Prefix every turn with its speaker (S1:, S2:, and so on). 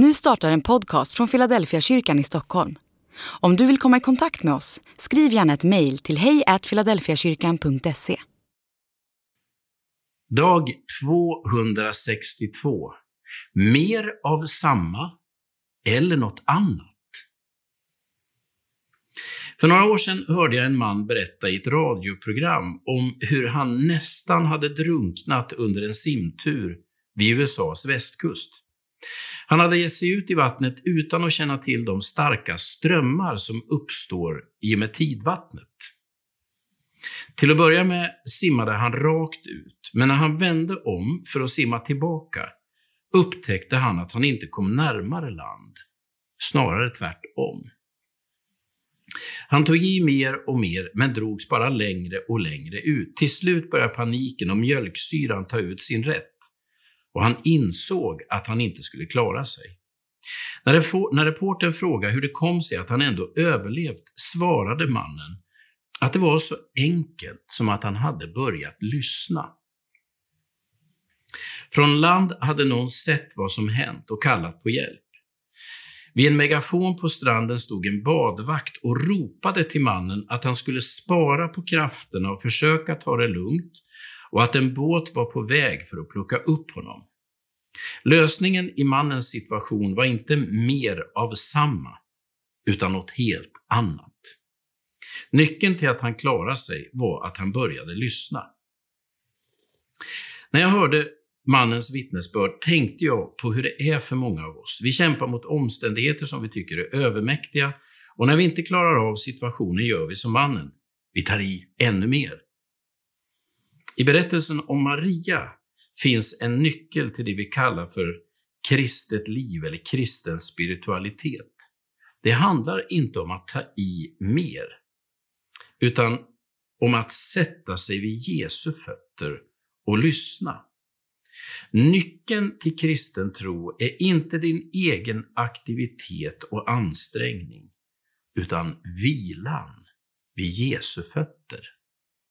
S1: Nu startar en podcast från Philadelphia kyrkan i Stockholm. Om du vill komma i kontakt med oss, skriv gärna ett mejl till hejfiladelfiakyrkan.se.
S2: Dag 262. Mer av samma eller något annat. För några år sedan hörde jag en man berätta i ett radioprogram om hur han nästan hade drunknat under en simtur vid USAs västkust. Han hade gett sig ut i vattnet utan att känna till de starka strömmar som uppstår i och med tidvattnet. Till att börja med simmade han rakt ut, men när han vände om för att simma tillbaka upptäckte han att han inte kom närmare land, snarare tvärtom. Han tog i mer och mer, men drogs bara längre och längre ut. Till slut började paniken och mjölksyran ta ut sin rätt och han insåg att han inte skulle klara sig. När, när reporten frågade hur det kom sig att han ändå överlevt svarade mannen att det var så enkelt som att han hade börjat lyssna. Från land hade någon sett vad som hänt och kallat på hjälp. Vid en megafon på stranden stod en badvakt och ropade till mannen att han skulle spara på krafterna och försöka ta det lugnt och att en båt var på väg för att plocka upp honom. Lösningen i mannens situation var inte mer av samma, utan något helt annat. Nyckeln till att han klarade sig var att han började lyssna. När jag hörde mannens vittnesbörd tänkte jag på hur det är för många av oss. Vi kämpar mot omständigheter som vi tycker är övermäktiga och när vi inte klarar av situationen gör vi som mannen. Vi tar i ännu mer. I berättelsen om Maria finns en nyckel till det vi kallar för kristet liv eller kristen spiritualitet. Det handlar inte om att ta i mer, utan om att sätta sig vid Jesu fötter och lyssna. Nyckeln till kristen tro är inte din egen aktivitet och ansträngning, utan vilan vid Jesu fötter.